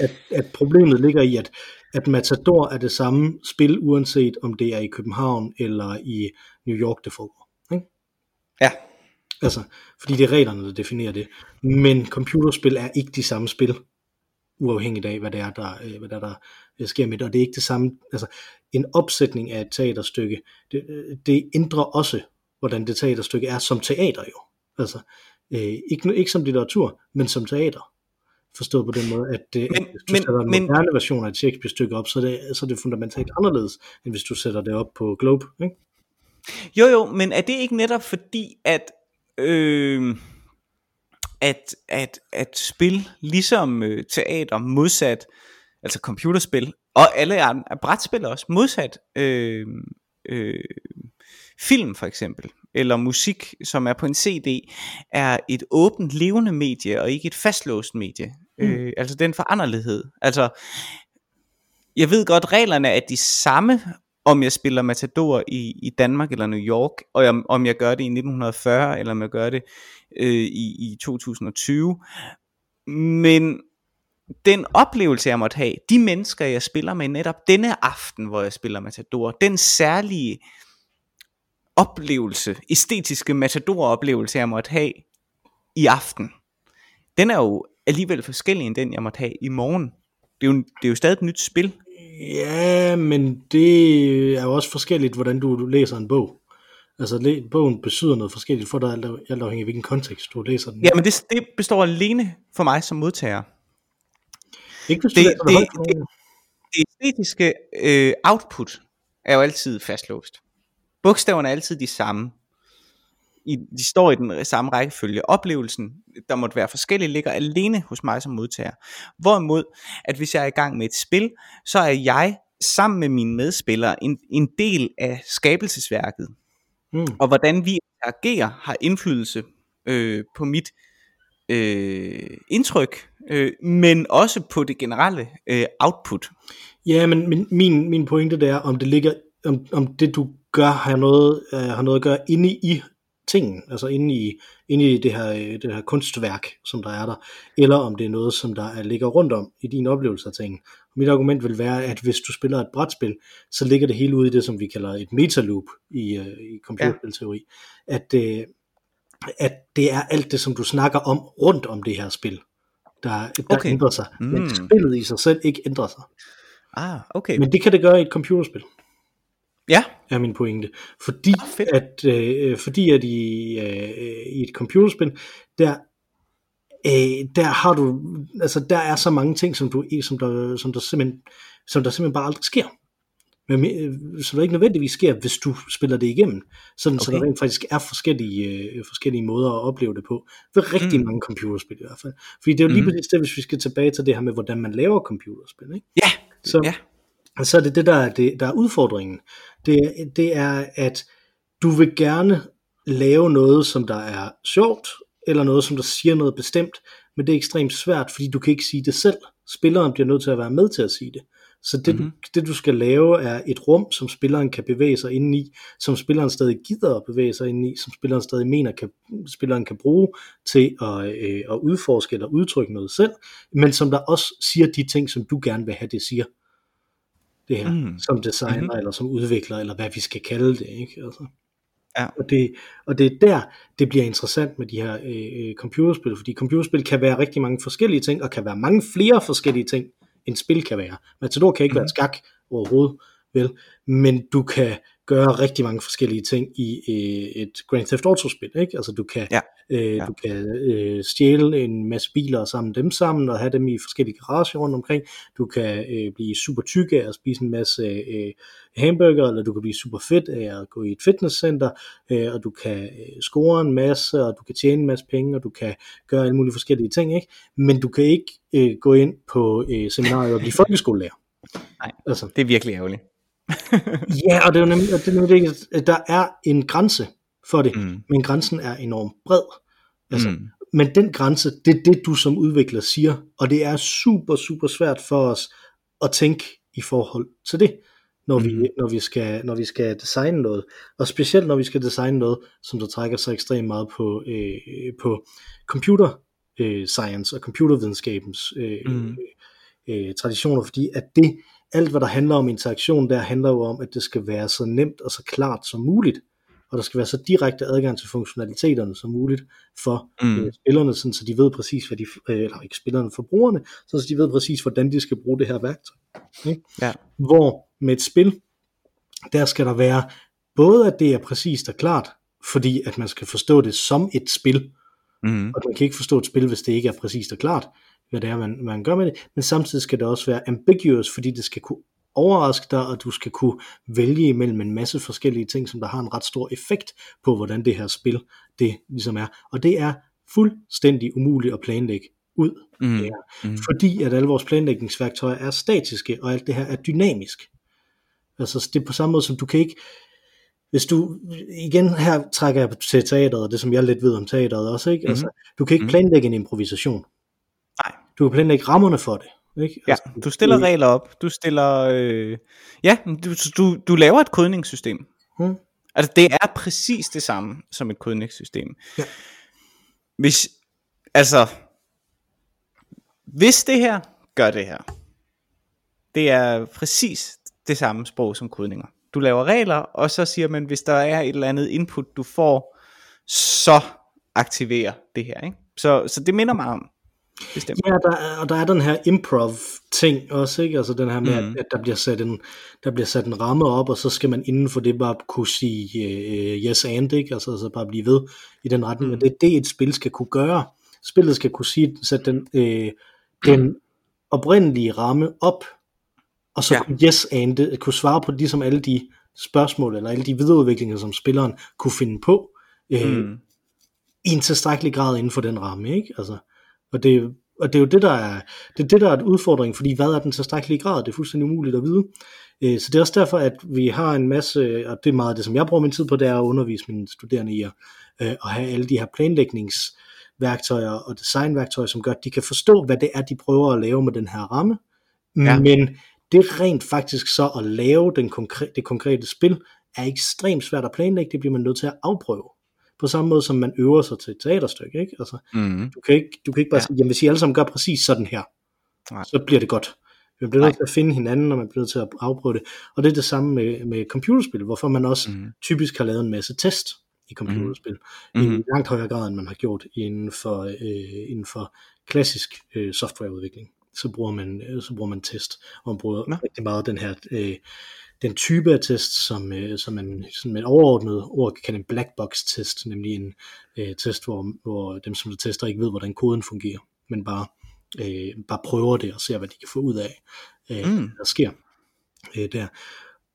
at, at problemet ligger i, at, at Matador er det samme spil, uanset om det er i København eller i New York, det foregår. Ikke? Ja. Altså, fordi det er reglerne, der definerer det. Men computerspil er ikke de samme spil, uafhængigt af, hvad det er, der, øh, hvad der, der øh, sker med det. Og det er ikke det samme, altså en opsætning af et teaterstykke, det, det ændrer også, hvordan det teaterstykke er som teater jo. Altså, øh, ikke, ikke som litteratur, men som teater. Forstået på den måde, at, men, at hvis du men, sætter en men, moderne version af et Shakespeare-stykke op, så er, det, så er det fundamentalt anderledes, end hvis du sætter det op på Globe. Ikke? Jo jo, men er det ikke netop fordi, at øh, at, at, at spil, ligesom øh, teater, modsat, altså computerspil, og alle andre, brætspil også, modsat øh, øh, film for eksempel, eller musik, som er på en CD, er et åbent, levende medie, og ikke et fastlåst medie. Mm. Øh, altså den foranderlighed. Altså, jeg ved godt, reglerne er de samme, om jeg spiller Matador i, i Danmark eller New York, og om, om jeg gør det i 1940, eller om jeg gør det øh, i, i 2020. Men den oplevelse, jeg måtte have, de mennesker, jeg spiller med netop denne aften, hvor jeg spiller Matador, den særlige oplevelse, æstetiske Matador-oplevelse, jeg måtte have i aften, den er jo alligevel forskellig end den, jeg måtte have i morgen. Det er jo, det er jo stadig et nyt spil. Ja, men det er jo også forskelligt, hvordan du, læser en bog. Altså, bogen betyder noget forskelligt for dig, alt, afhængig af hvilken kontekst du læser den. Ja, men det, det består alene for mig som modtager. Ikke hvis det, det, det, det, det æstetiske øh, output er jo altid fastlåst. Bogstaverne er altid de samme. I, de står i den samme rækkefølge. Oplevelsen, der måtte være forskellig, ligger alene hos mig som modtager. Hvorimod, at hvis jeg er i gang med et spil, så er jeg sammen med mine medspillere en, en del af skabelsesværket. Mm. Og hvordan vi agerer har indflydelse øh, på mit øh, indtryk, øh, men også på det generelle øh, output. Ja, men min, min, min pointe det er, om det ligger, om, om det du gør har noget, øh, har noget at gøre inde i tingen, altså inde i, inde i det, her, øh, det her kunstværk, som der er der, eller om det er noget, som der er, ligger rundt om i din oplevelse af tingen. Mit argument vil være, at hvis du spiller et brætspil, så ligger det hele ude i det, som vi kalder et metaloop i, uh, i computerspilteori. Ja. At, uh, at det er alt det, som du snakker om rundt om det her spil, der, der okay. ændrer sig. Mm. Men spillet i sig selv ikke ændrer sig. Ah, okay. Men det kan det gøre i et computerspil. Ja. Er min pointe. Fordi, ah, at, øh, fordi at i, øh, i et computerspil, der øh, der har du, altså der er så mange ting, som, du, som, der, som, der simpelthen, som der simpelthen bare aldrig sker. Men, øh, så der ikke nødvendigvis sker, hvis du spiller det igennem. Sådan, okay. Så der rent faktisk er forskellige, øh, forskellige måder at opleve det på. Ved rigtig mm. mange computerspil i hvert fald. Fordi det er jo lige mm. præcis det, hvis vi skal tilbage til det her med, hvordan man laver computerspil. Ikke? Ja. Så, ja. så er det det, der er, det, der er udfordringen. Det, det er, at du vil gerne lave noget, som der er sjovt, eller noget, som der siger noget bestemt, men det er ekstremt svært, fordi du kan ikke sige det selv. Spilleren bliver nødt til at være med til at sige det. Så det, mm-hmm. du, det du skal lave er et rum, som spilleren kan bevæge sig ind i, som spilleren stadig gider at bevæge sig ind i, som spilleren stadig mener, kan, spilleren kan bruge til at, øh, at udforske eller udtrykke noget selv, men som der også siger de ting, som du gerne vil have, det siger. Det her, mm. som designer mm-hmm. eller som udvikler, eller hvad vi skal kalde det. Ikke? Altså. Ja. Og, det, og det er der, det bliver interessant med de her øh, øh, computerspil, fordi computerspil kan være rigtig mange forskellige ting, og kan være mange flere forskellige ting, end spil kan være. Matador kan ikke mm. være skak overhovedet, vel? Men du kan gøre rigtig mange forskellige ting i øh, et Grand Theft Auto spil, ikke? Altså du kan, ja. øh, ja. du kan øh, stjæle en masse biler og samle dem sammen og have dem i forskellige garager rundt omkring. Du kan øh, blive super tyk af at spise en masse øh, hamburger, eller du kan blive super fedt af at gå i et fitnesscenter, øh, og du kan øh, score en masse, og du kan tjene en masse penge, og du kan gøre alle mulige forskellige ting, ikke? Men du kan ikke øh, gå ind på øh, seminariet og blive folkeskolelærer. Nej, altså. det er virkelig ærgerligt. ja, og det er jo nemlig, det er nemlig at der er en grænse for det, mm. men grænsen er enormt bred. Altså, mm. Men den grænse, det er det, du som udvikler siger, og det er super, super svært for os at tænke i forhold til det, når, mm. vi, når, vi, skal, når vi skal designe noget. Og specielt når vi skal designe noget, som der trækker sig ekstremt meget på, øh, på computer øh, science og computervidenskabens øh, mm. øh, traditioner, fordi at det alt hvad der handler om interaktion, der handler jo om, at det skal være så nemt og så klart som muligt og der skal være så direkte adgang til funktionaliteterne som muligt for mm. øh, spillerne, sådan, så de ved præcis, hvad de, øh, eller ikke spillerne, for brugerne, så de ved præcis, hvordan de skal bruge det her værktøj. Ikke? Ja. Hvor med et spil, der skal der være både, at det er præcist og klart, fordi at man skal forstå det som et spil, Mm. og man kan ikke forstå et spil, hvis det ikke er præcist og klart, hvad det er, man, man gør med det, men samtidig skal det også være ambiguous, fordi det skal kunne overraske dig, og du skal kunne vælge imellem en masse forskellige ting, som der har en ret stor effekt på, hvordan det her spil, det ligesom er. Og det er fuldstændig umuligt at planlægge ud. Mm. Det er, Mm. fordi at alle vores planlægningsværktøjer er statiske, og alt det her er dynamisk. Altså det er på samme måde som du kan ikke, hvis du, igen her trækker jeg til teateret, det som jeg lidt ved om teateret også, ikke? Altså, du kan ikke Mhm. planlægge en improvisation. Du kan planlægge rammerne for det. Ikke? Ja, Altså, du stiller det- regler op. Du stiller... Øh... Ja, du, du, du laver et kodningssystem. Hmm. Altså, det er præcis det samme som et kodningssystem. Ja. Hvis... Altså... Hvis det her gør det her. Det er præcis det samme sprog som kodninger. Du laver regler, og så siger man, hvis der er et eller andet input, du får, så aktiverer det her. Ikke? Så, så det minder mig om. Bestemt. Ja, der er, og der er den her improv ting også, ikke? Altså den her med, mm. at, at der bliver sat en der bliver sat en ramme op, og så skal man inden for det bare kunne sige øh, yes and, ikke? Altså, altså bare blive ved i den retning, mm. Og det er det, et spil skal kunne gøre. Spillet skal kunne sige, sætte den, øh, den oprindelige ramme op, og så Ja. yes and det, kunne svare på ligesom alle de spørgsmål, eller alle de videreudviklinger, som spilleren kunne finde på, øh, Mm. i en tilstrækkelig grad inden for den ramme, ikke? Altså, og det, og det er jo det, der er, det er det, der er et udfordring, fordi hvad er den tilstrækkelige grad? Det er fuldstændig umuligt at vide. Øh, Så det er også derfor, at vi har en masse, og det er meget det, som jeg bruger min tid på, det er at undervise mine studerende i at, øh, at have alle de her planlægningsværktøjer og designværktøjer, som gør, at de kan forstå, hvad det er, de prøver at lave med den her ramme. Ja. Men det rent faktisk så at lave den konkre- det konkrete spil, er ekstremt svært at planlægge, det bliver man nødt til at afprøve. På samme måde som man øver sig til et teaterstykke, ikke? Altså, Mm. du kan ikke, du kan ikke bare Ja. ja. sige, jamen hvis I alle sammen gør præcis sådan her, Nej. så bliver det godt. Man bliver nødt til at finde hinanden, og man bliver nødt til at afprøve det. Og det er det samme med, med computerspil, hvorfor man også Mhm. mm. typisk har lavet en masse test i computerspil, Mhm. mm. i langt højere grad, end man har gjort inden for, øh, inden for klassisk øh, softwareudvikling. Så bruger, man, øh, så bruger man test, og man bruger Nå. rigtig meget den her øh, den type af test, som, øh, som man sådan med et overordnet ord kan kalde en black box test, nemlig en øh, test, hvor, hvor dem, som tester, ikke ved, hvordan koden fungerer, men bare, øh, bare prøver det og ser, hvad de kan få ud af, øh, Mm. der sker øh, der.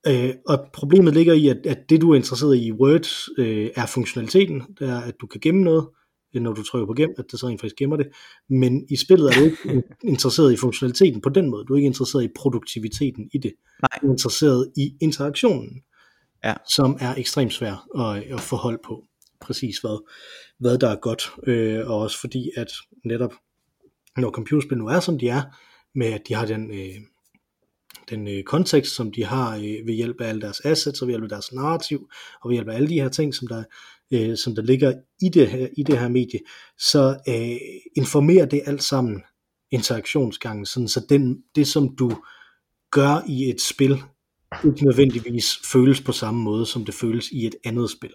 Øh, og problemet ligger i, at, at det du er interesseret i i Word øh, er funktionaliteten, det er, at du kan gemme noget, øh, når du trykker på gem, at det så rent faktisk gemmer det. Men i spillet er du ikke interesseret i funktionaliteten på den måde. Du er ikke interesseret i produktiviteten i det. Nej. Du er interesseret i interaktionen, Ja. som er ekstremt svær at, at få hold på. Præcis hvad, hvad der er godt. Øh, og også fordi, at netop når computerspil nu er, som de er, med at de har den, øh, den øh, kontekst, som de har øh, ved hjælp af alle deres assets, og ved hjælp af deres narrativ, og ved hjælp af alle de her ting, som der, øh, som der ligger i det her, i det her medie, så øh, informerer det alt sammen interaktionsgangen, sådan så den, det som du gør i et spil, ikke nødvendigvis føles på samme måde, som det føles i et andet spil,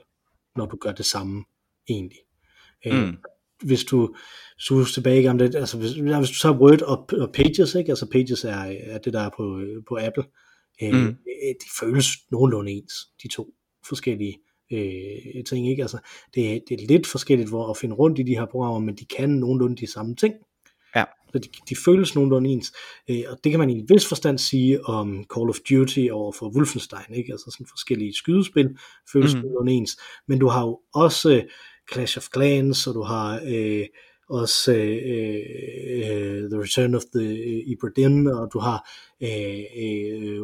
når du gør det samme egentlig. Øh, Mm. hvis du suger tilbage i gamle, altså hvis, hvis du tager Word og, og Pages, ikke? altså Pages er, er det der er på, på Apple, øh, Mm. mm. de føles nogenlunde ens, de to forskellige øh, ting, ikke? Altså, det, er- det er lidt forskelligt hvor at finde rundt i de her programmer, men de kan nogenlunde de samme ting. Ja. Så de, de føles nogenlunde ens, øh, og det kan man i en vis forstand sige om Call of Duty over for Wolfenstein, ikke? altså sådan forskellige skydespil føles mm. nogenlunde ens, men du har jo også øh, Clash of Clans, og du har øh, også øh, øh, The Return of the øh, Ibra og du har øh, øh,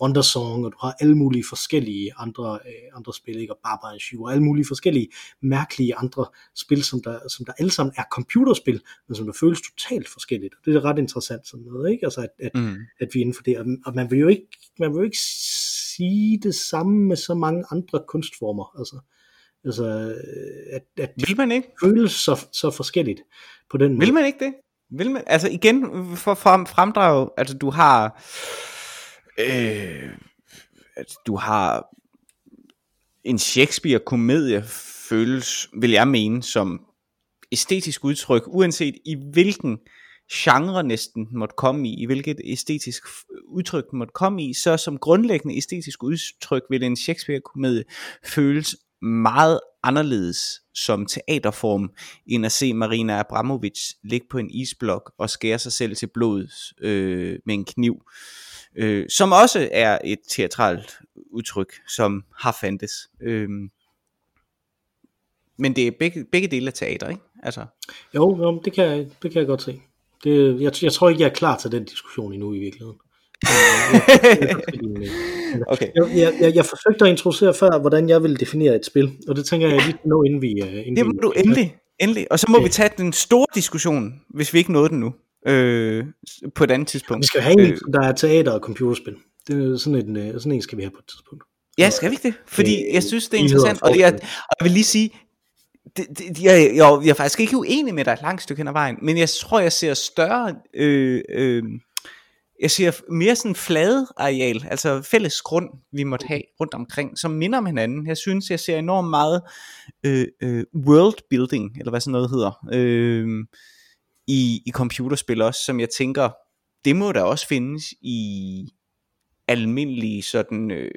Wonder Song, og du har alle mulige forskellige andre, øh, andre spil, ikke? og Barbara Shoe, og alle mulige forskellige mærkelige andre spil, som der, som der alle sammen er computerspil, men som der føles totalt forskelligt. Og det er ret interessant sådan noget, ikke? Altså at, at, Mm. at vi er inden for det, og, og man vil jo ikke, man vil jo ikke sige det samme med så mange andre kunstformer, altså, altså at, at Vil man ikke? føles så, så forskelligt på den måde. Vil man ikke det? Vil man, altså igen, for frem, fremdrag, altså du har, øh, altså, du har en Shakespeare-komedie føles, vil jeg mene, som æstetisk udtryk, uanset i hvilken genre næsten måtte komme i, i hvilket æstetisk udtryk måtte komme i, så som grundlæggende æstetisk udtryk vil en Shakespeare-komedie føles meget anderledes som teaterform, end at se Marina Abramovic ligge på en isblok og skære sig selv til blodet øh, med en kniv. Øh, som også er et teatralt udtryk, som har fandtes. Øh, men det er begge, begge dele af teater, ikke? Altså. Jo, jo det, kan jeg, det kan jeg godt se. Det, jeg, jeg tror ikke, jeg er klar til den diskussion endnu i virkeligheden. okay. jeg, jeg, jeg, jeg forsøgte at introducere før, hvordan jeg vil definere et spil, og det tænker jeg lige nå, inden vi... Uh, inden det må vi, du endelig, endelig. Og så må ja. vi tage den store diskussion, hvis vi ikke nåede den nu, øh, på et andet tidspunkt. Vi skal have en, øh, der er teater og computerspil. Det er sådan en, øh, sådan en skal vi have på et tidspunkt. Ja, skal vi ikke det? Fordi øh, jeg synes, det er interessant, og, det er, og jeg vil lige sige, det, det, jeg, jeg, jeg er faktisk ikke uenig med dig et langt stykke hen ad vejen, men jeg tror, jeg ser større, øh, øh, jeg ser mere sådan flade areal, altså fælles grund, vi måtte have rundt omkring, som minder om hinanden. Jeg synes, jeg ser enormt meget øh, øh, world building, eller hvad sådan noget hedder, øh, i, i computerspil også, som jeg tænker, det må der også findes i, almindelig sådan øh,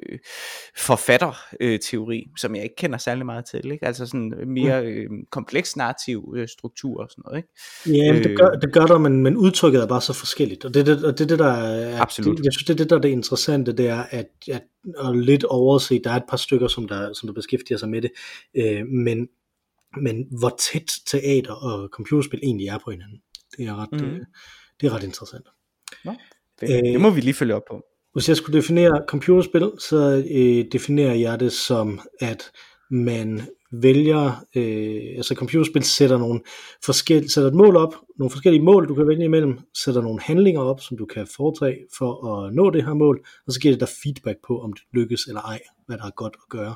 forfatterteori, øh, som jeg ikke kender særlig meget til, ikke? altså sådan mere øh, kompleks narrativ øh, struktur og sådan noget. Ikke? Ja, men det gør, det gør der, men, men udtrykket er bare så forskelligt, og det, det, og det, det der er, Absolut. Det, jeg synes, det er det, der er det interessante, det er, at, at og lidt overse, der er et par stykker, som der, som der beskæftiger sig med det, øh, men, men hvor tæt teater og computerspil egentlig er på hinanden, det er ret, mm. det, det er ret interessant. Nå, det, øh, det må vi lige følge op på. Hvis jeg skulle definere computerspil, så øh, definerer jeg det som, at man vælger, øh, altså computerspil sætter, nogle forskellige, sætter et mål op, nogle forskellige mål, du kan vælge imellem, sætter nogle handlinger op, som du kan foretage for at nå det her mål, og så giver det dig feedback på, om det lykkes eller ej, hvad der er godt at gøre.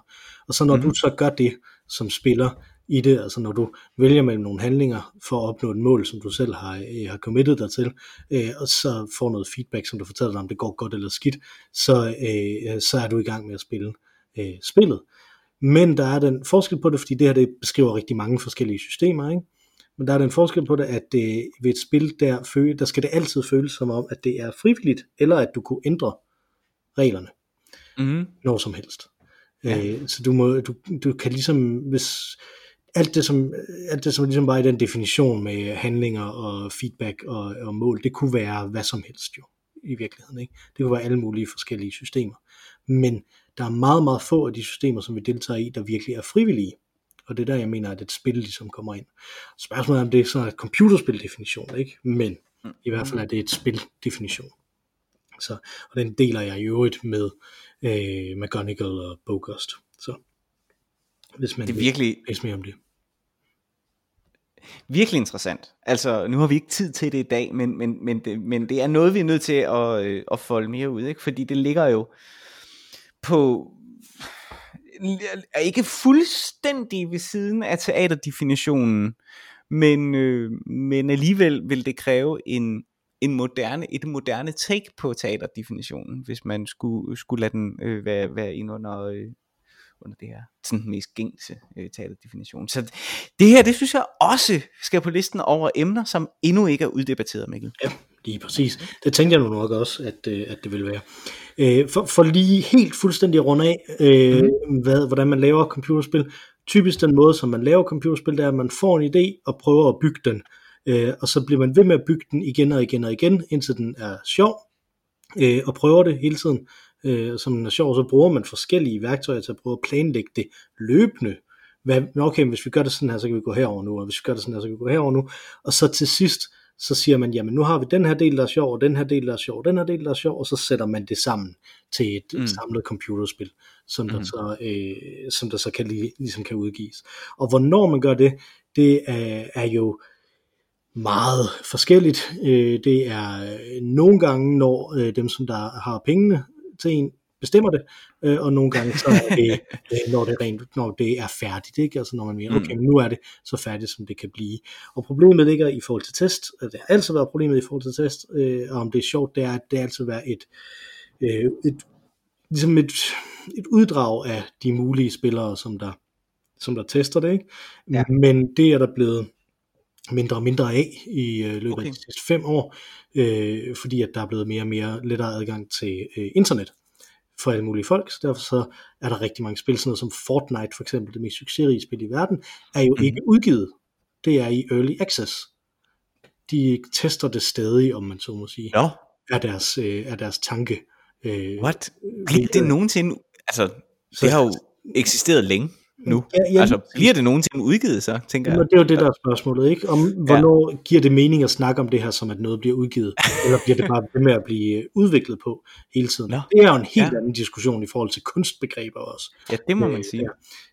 Og så når mm. du så gør det som spiller, i det, altså når du vælger mellem nogle handlinger for at opnå et mål, som du selv har, øh, har committet dig til, øh, og så får noget feedback, som du fortæller dig, om det går godt eller skidt, så, øh, så er du i gang med at spille øh, spillet. Men der er den forskel på det, fordi det her det beskriver rigtig mange forskellige systemer, ikke? Men der er den forskel på det, at det, ved et spil, der, føle, der skal det altid føles som om, at det er frivilligt, eller at du kunne ændre reglerne, mm. når som helst. Ja. Øh, så du, må, du, du kan ligesom, hvis, alt det, som, alt det, som ligesom var i den definition med handlinger og feedback og, og mål, det kunne være hvad som helst jo, i virkeligheden. Ikke? Det kunne være alle mulige forskellige systemer. Men der er meget, meget få af de systemer, som vi deltager i, der virkelig er frivillige. Og det er der, jeg mener, at et spil ligesom kommer ind. Spørgsmålet er, om det er sådan en computerspildefinition, ikke? Men i hvert fald er det et spildefinition. Så, og den deler jeg i øvrigt med øh, McGonagall og Bogost. Hvis man det er virkelig, vil mere om det. Virkelig interessant. Altså, nu har vi ikke tid til det i dag, men, men, men, det, men det er noget, vi er nødt til at, øh, at folde mere ud, ikke? fordi det ligger jo på er ikke fuldstændig ved siden af teaterdefinitionen, men, øh, men alligevel vil det kræve en, en moderne, et moderne take på teaterdefinitionen, hvis man skulle, skulle lade den øh, være, være ind under, øh, under det her sådan mest gængse øh, teaterdefinition. Så det her, det synes jeg også skal på listen over emner, som endnu ikke er uddebatteret, Mikkel. Ja, lige præcis. Det tænkte jeg nu nok også, at, øh, at det ville være. Øh, for, for lige helt fuldstændig at runde af, øh, mm. hvad, hvordan man laver computerspil. Typisk den måde, som man laver computerspil, det er, at man får en idé og prøver at bygge den. Øh, og så bliver man ved med at bygge den igen og igen og igen, indtil den er sjov, øh, og prøver det hele tiden øh, som er sjov, så bruger man forskellige værktøjer til at prøve at planlægge det løbende. Hvad, okay, hvis vi gør det sådan her, så kan vi gå herover nu, og hvis vi gør det sådan her, så kan vi gå herover nu. Og så til sidst, så siger man, jamen nu har vi den her del, der er sjov, og den her del, der er sjov, og den her del, der er sjov, og så sætter man det sammen til et mm. samlet computerspil, som der, mm. så, øh, som der så kan, ligesom kan udgives. Og hvornår man gør det, det er, er jo meget forskelligt. Øh, det er nogle gange, når øh, dem, som der har pengene, til en bestemmer det, øh, og nogle gange så er det, øh, når, det rent, når det er færdigt, ikke? altså når man mener, okay, men nu er det så færdigt, som det kan blive. Og problemet ligger i forhold til test, det har altid været problemet i forhold til test, øh, og om det er sjovt, det er, at det altid været et, øh, et ligesom et, et uddrag af de mulige spillere, som der, som der tester det. Ikke? Ja. Men det er der blevet mindre og mindre af i øh, løbet okay. Af de sidste fem år, øh, fordi at der er blevet mere og mere lettere adgang til øh, internet for alle mulige folk, så derfor så er der rigtig mange spil, sådan noget som Fortnite for eksempel, det mest succesrige spil i verden, er jo mm-hmm. ikke udgivet. Det er i Early Access. De tester det stadig, om man så må sige, Nå, er deres, øh, er deres tanke. Øh, what? Bliver det nogensinde, altså, Så- det har jo eksisteret længe nu. Ja, ja, altså, bliver det nogensinde udgivet så, tænker jeg? det er jo det, der er spørgsmålet, ikke? Om hvornår ja. giver det mening at snakke om det her, som at noget bliver udgivet, eller bliver det bare ved med at blive øh, udviklet på hele tiden? Nå. Det er jo en helt Ja. anden diskussion i forhold til kunstbegreber også. Ja, det må Øh, man sige.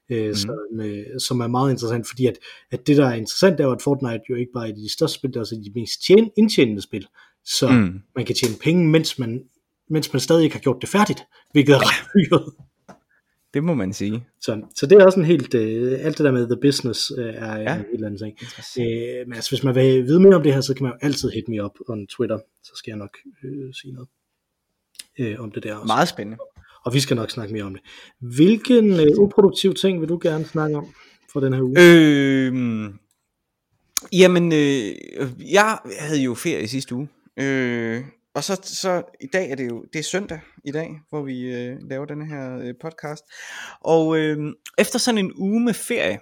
Ja. Øh, mm. som, øh, som er meget interessant, fordi at, at det, der er interessant, er jo, at Fortnite jo ikke bare er de største spil, det er også de mest tjen, indtjenende spil. Så mm. Man kan tjene penge, mens man, mens man stadig ikke har gjort det færdigt, hvilket er ret. Det må man sige. Så, så det er også en helt, øh, alt det der med the business øh, er ja. En helt anden ting. Øh, men altså, hvis man vil vide mere om det her, så kan man jo altid hit me up on Twitter, så skal jeg nok øh, sige noget øh, om det der også. Meget spændende. Og vi skal nok snakke mere om det. Hvilken øh, uproduktiv ting vil du gerne snakke om for den her uge? Øh, jamen, øh, jeg havde jo ferie i sidste uge. Øh, og så, så i dag er det jo, det er søndag i dag, hvor vi øh, laver den her øh, podcast. Og øh, efter sådan en uge med ferie,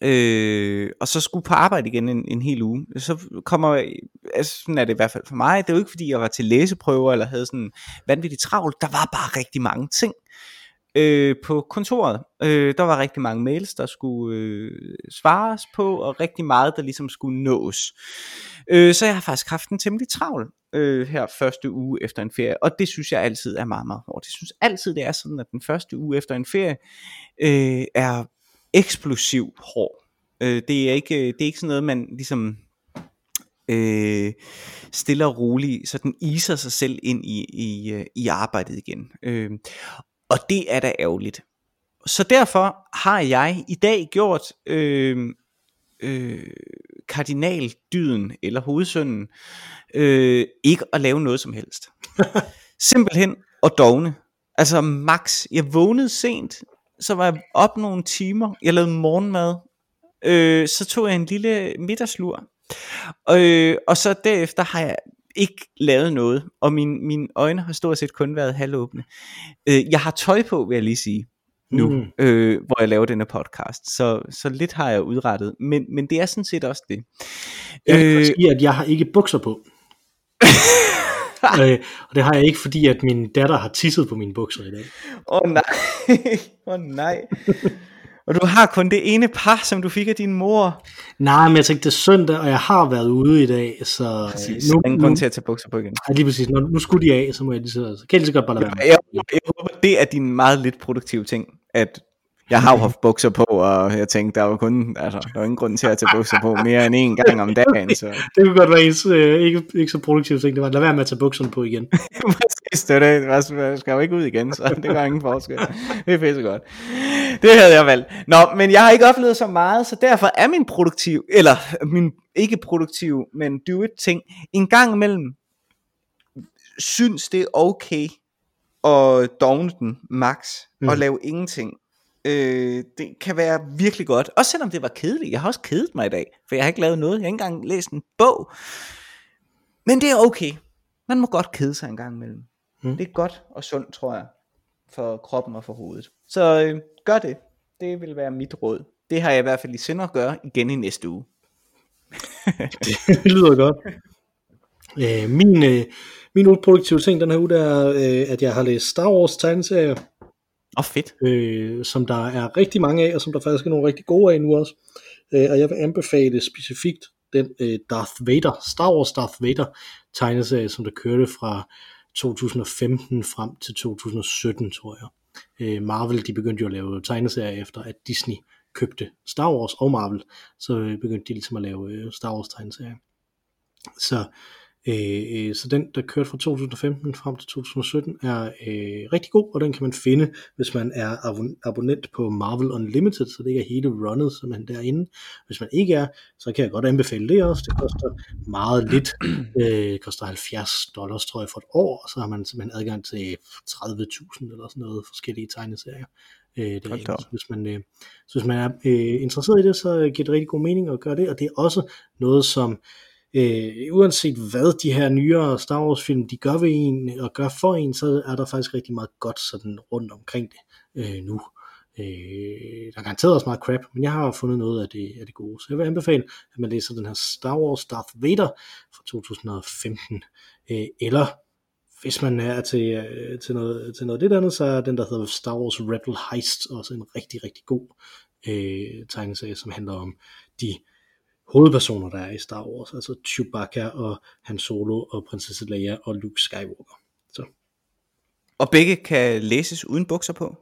øh, og så skulle på arbejde igen en, en hel uge, så kommer, altså sådan er det i hvert fald for mig, det er jo ikke fordi jeg var til læseprøver, eller havde sådan vanvittigt travlt, der var bare rigtig mange ting øh, på kontoret. Øh, der var rigtig mange mails, der skulle øh, svares på, og rigtig meget, der ligesom skulle nås. Øh, så jeg har faktisk haft en temmelig travl øh, her første uge efter en ferie, og det synes jeg altid er meget, meget hårdt. Jeg synes altid, det er sådan, at den første uge efter en ferie øh, er eksplosiv hård. Øh, det, er ikke, øh, det er ikke sådan noget, man ligesom øh, stille og roligt så den iser sig selv ind i, i, øh, i arbejdet igen. Øh, og det er da ærgerligt. Så derfor har jeg i dag gjort øh, øh, kardinaldyden eller hovedsynden øh, ikke at lave noget som helst. Simpelthen at dogne. Altså max. Jeg vågnede sent, så var jeg op nogle timer. Jeg lavede morgenmad. Øh, så tog jeg en lille middagslur. Øh, og så derefter har jeg ikke lavet noget, og min, mine øjne har stort set kun været halvåbne. Øh, jeg har tøj på, vil jeg lige sige, nu, Mm. øh, hvor jeg laver denne podcast, så, så lidt har jeg udrettet, men, men det er sådan set også det. Jeg kan øh, sige, at jeg har ikke bukser på. øh, og det har jeg ikke, fordi at min datter har tisset på mine bukser i dag. Åh oh, nej, åh oh, nej. Og du har kun det ene par, som du fik af din mor. Nej, men jeg tænkte, det er søndag, og jeg har været ude i dag, så Præcis. nu, Ingen grund til at tage bukser på igen. ja, lige præcis, nu, nu skulle de af, så må jeg lige så, så kan jeg lige så godt bare lade være med. Jeg, jeg håber, det er din meget lidt produktive ting, at jeg har jo haft bukser på, og jeg tænkte, der var kun, altså, der var ingen grund til at tage bukser på mere end en gang om dagen, så Det kunne godt være ens, øh, ikke, ikke så produktivt ting, det var, lad være med at tage bukserne på igen. præcis, det er det, jeg skal jo ikke ud igen, så det gør ingen forskel. Det er pisse godt. Det havde jeg valgt. Nå, men jeg har ikke oplevet så meget, så derfor er min produktiv, eller min ikke produktiv, men do it ting, en gang imellem, synes det er okay at dogne den max, mm. og lave ingenting. Øh, det kan være virkelig godt. Også selvom det var kedeligt. Jeg har også kedet mig i dag, for jeg har ikke lavet noget. Jeg har ikke engang læst en bog. Men det er okay. Man må godt kede sig en gang imellem. Mm. Det er godt og sundt, tror jeg, for kroppen og for hovedet. Så øh, gør det. Det vil være mit råd. Det har jeg i hvert fald i sinde at gøre igen i næste uge. det lyder godt. Øh, min, øh, min uproduktive ting den her uge, det er, øh, at jeg har læst Star Wars tegneserier, oh, fedt. øh, som der er rigtig mange af, og som der faktisk er nogle rigtig gode af nu også. Øh, og jeg vil anbefale specifikt den øh, Darth Vader, Star Wars Darth Vader tegneserie, som der kørte fra 2015 frem til 2017, tror jeg. Øh, Marvel, de begyndte jo at lave tegneserier efter, at Disney købte Star Wars og Marvel, så begyndte de ligesom at lave øh, Star Wars tegneserier. Så Øh, øh, så den, der kørte fra 2015 frem til 2017, er øh, rigtig god, og den kan man finde, hvis man er abon- abonnent på Marvel Unlimited, så det ikke er hele runnet, som man derinde. Hvis man ikke er, så kan jeg godt anbefale det også. Det koster meget lidt. Øh, koster 70 dollars, tror jeg, for et år, og så har man simpelthen adgang til 30.000 eller sådan noget forskellige tegneserier. Øh, derinde. Så hvis man, øh, så hvis man er øh, interesseret i det, så giver det rigtig god mening at gøre det, og det er også noget, som øh, uanset hvad de her nyere Star Wars film, de gør ved en og gør for en, så er der faktisk rigtig meget godt sådan rundt omkring det øh, nu. Øh, der er garanteret også meget crap, men jeg har fundet noget af det, af det gode. Så jeg vil anbefale, at man læser den her Star Wars Darth Vader fra 2015, øh, eller hvis man er til, øh, til, noget, til noget lidt andet, så er den, der hedder Star Wars Rebel Heist også en rigtig, rigtig god øh, tegneserie, som handler om de hovedpersoner, der er i Star Wars, altså Chewbacca og Han Solo og prinsesse Leia og Luke Skywalker. Så. Og begge kan læses uden bukser på?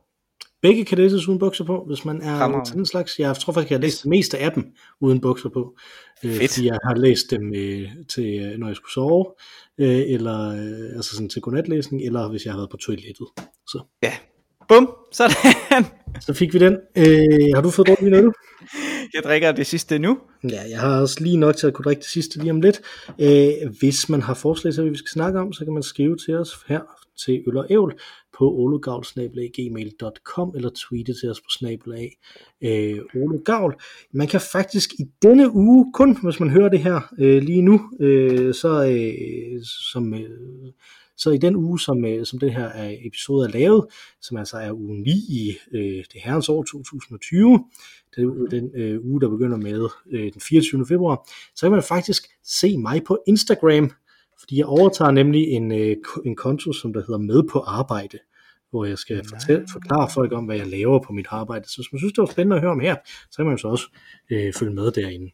Begge kan læses uden bukser på, hvis man er Fremragende. til den slags. Jeg tror faktisk, jeg har læst det meste af dem uden bukser på. Øh. Fordi jeg har læst dem øh, til, øh, når jeg skulle sove, øh, eller øh, altså sådan til godnatlæsning, eller hvis jeg har været på toilettet. Så. Ja, bum, sådan. Så fik vi den. Øh, har du fået drukket din øl? Jeg drikker det sidste nu. Ja, jeg har også lige nok til at kunne drikke det sidste lige om lidt. Øh, hvis man har forslag til, hvad vi skal snakke om, så kan man skrive til os her til Øl og Ævl på ologavl.gmail.com eller tweete til os på snabelag øh, ologavl. Man kan faktisk i denne uge, kun hvis man hører det her øh, lige nu, øh, så øh, som... Øh, så i den uge, som, øh, som det her episode er lavet, som altså er uge 9 i øh, det herrens år 2020, den, den øh, uge, der begynder med øh, den 24. februar, så kan man faktisk se mig på Instagram, fordi jeg overtager nemlig en, øh, en konto, som der hedder Med på Arbejde, hvor jeg skal fortælle, forklare folk om, hvad jeg laver på mit arbejde. Så hvis man synes, det var spændende at høre om her, så kan man så også øh, følge med derinde,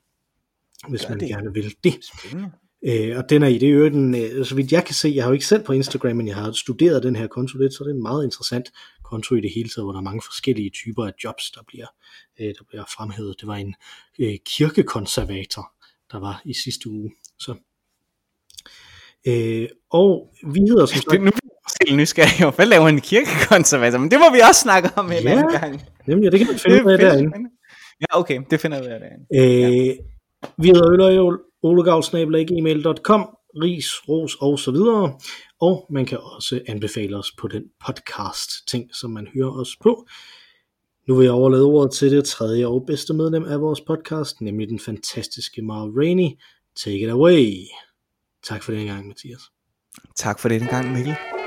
hvis man det. gerne vil det. Spændende. Øh, og den er i det øvrigt, en, øh, så vidt jeg kan se, jeg har jo ikke selv på Instagram, men jeg har studeret den her konto lidt, så det er en meget interessant konto i det hele taget, hvor der er mange forskellige typer af jobs, der bliver, øh, der bliver fremhævet. Det var en øh, kirkekonservator, der var i sidste uge. Så. Øh, og vi hedder som sagt... Nu selv nysgerrig hvad laver en kirkekonservator? Men det må vi også snakke om en ja, anden gang. Nemlig, det kan man finde ud af derinde. Ja, okay, det finder vi af derinde. Øh, ja. Vi hedder Øl og olegavl.gmail.com, ris, ros og så videre. Og man kan også anbefale os på den podcast ting, som man hører os på. Nu vil jeg overlade ordet til det tredje og bedste medlem af vores podcast, nemlig den fantastiske Mara Rainey. Take it away. Tak for den gang, Mathias. Tak for den gang, Mikkel.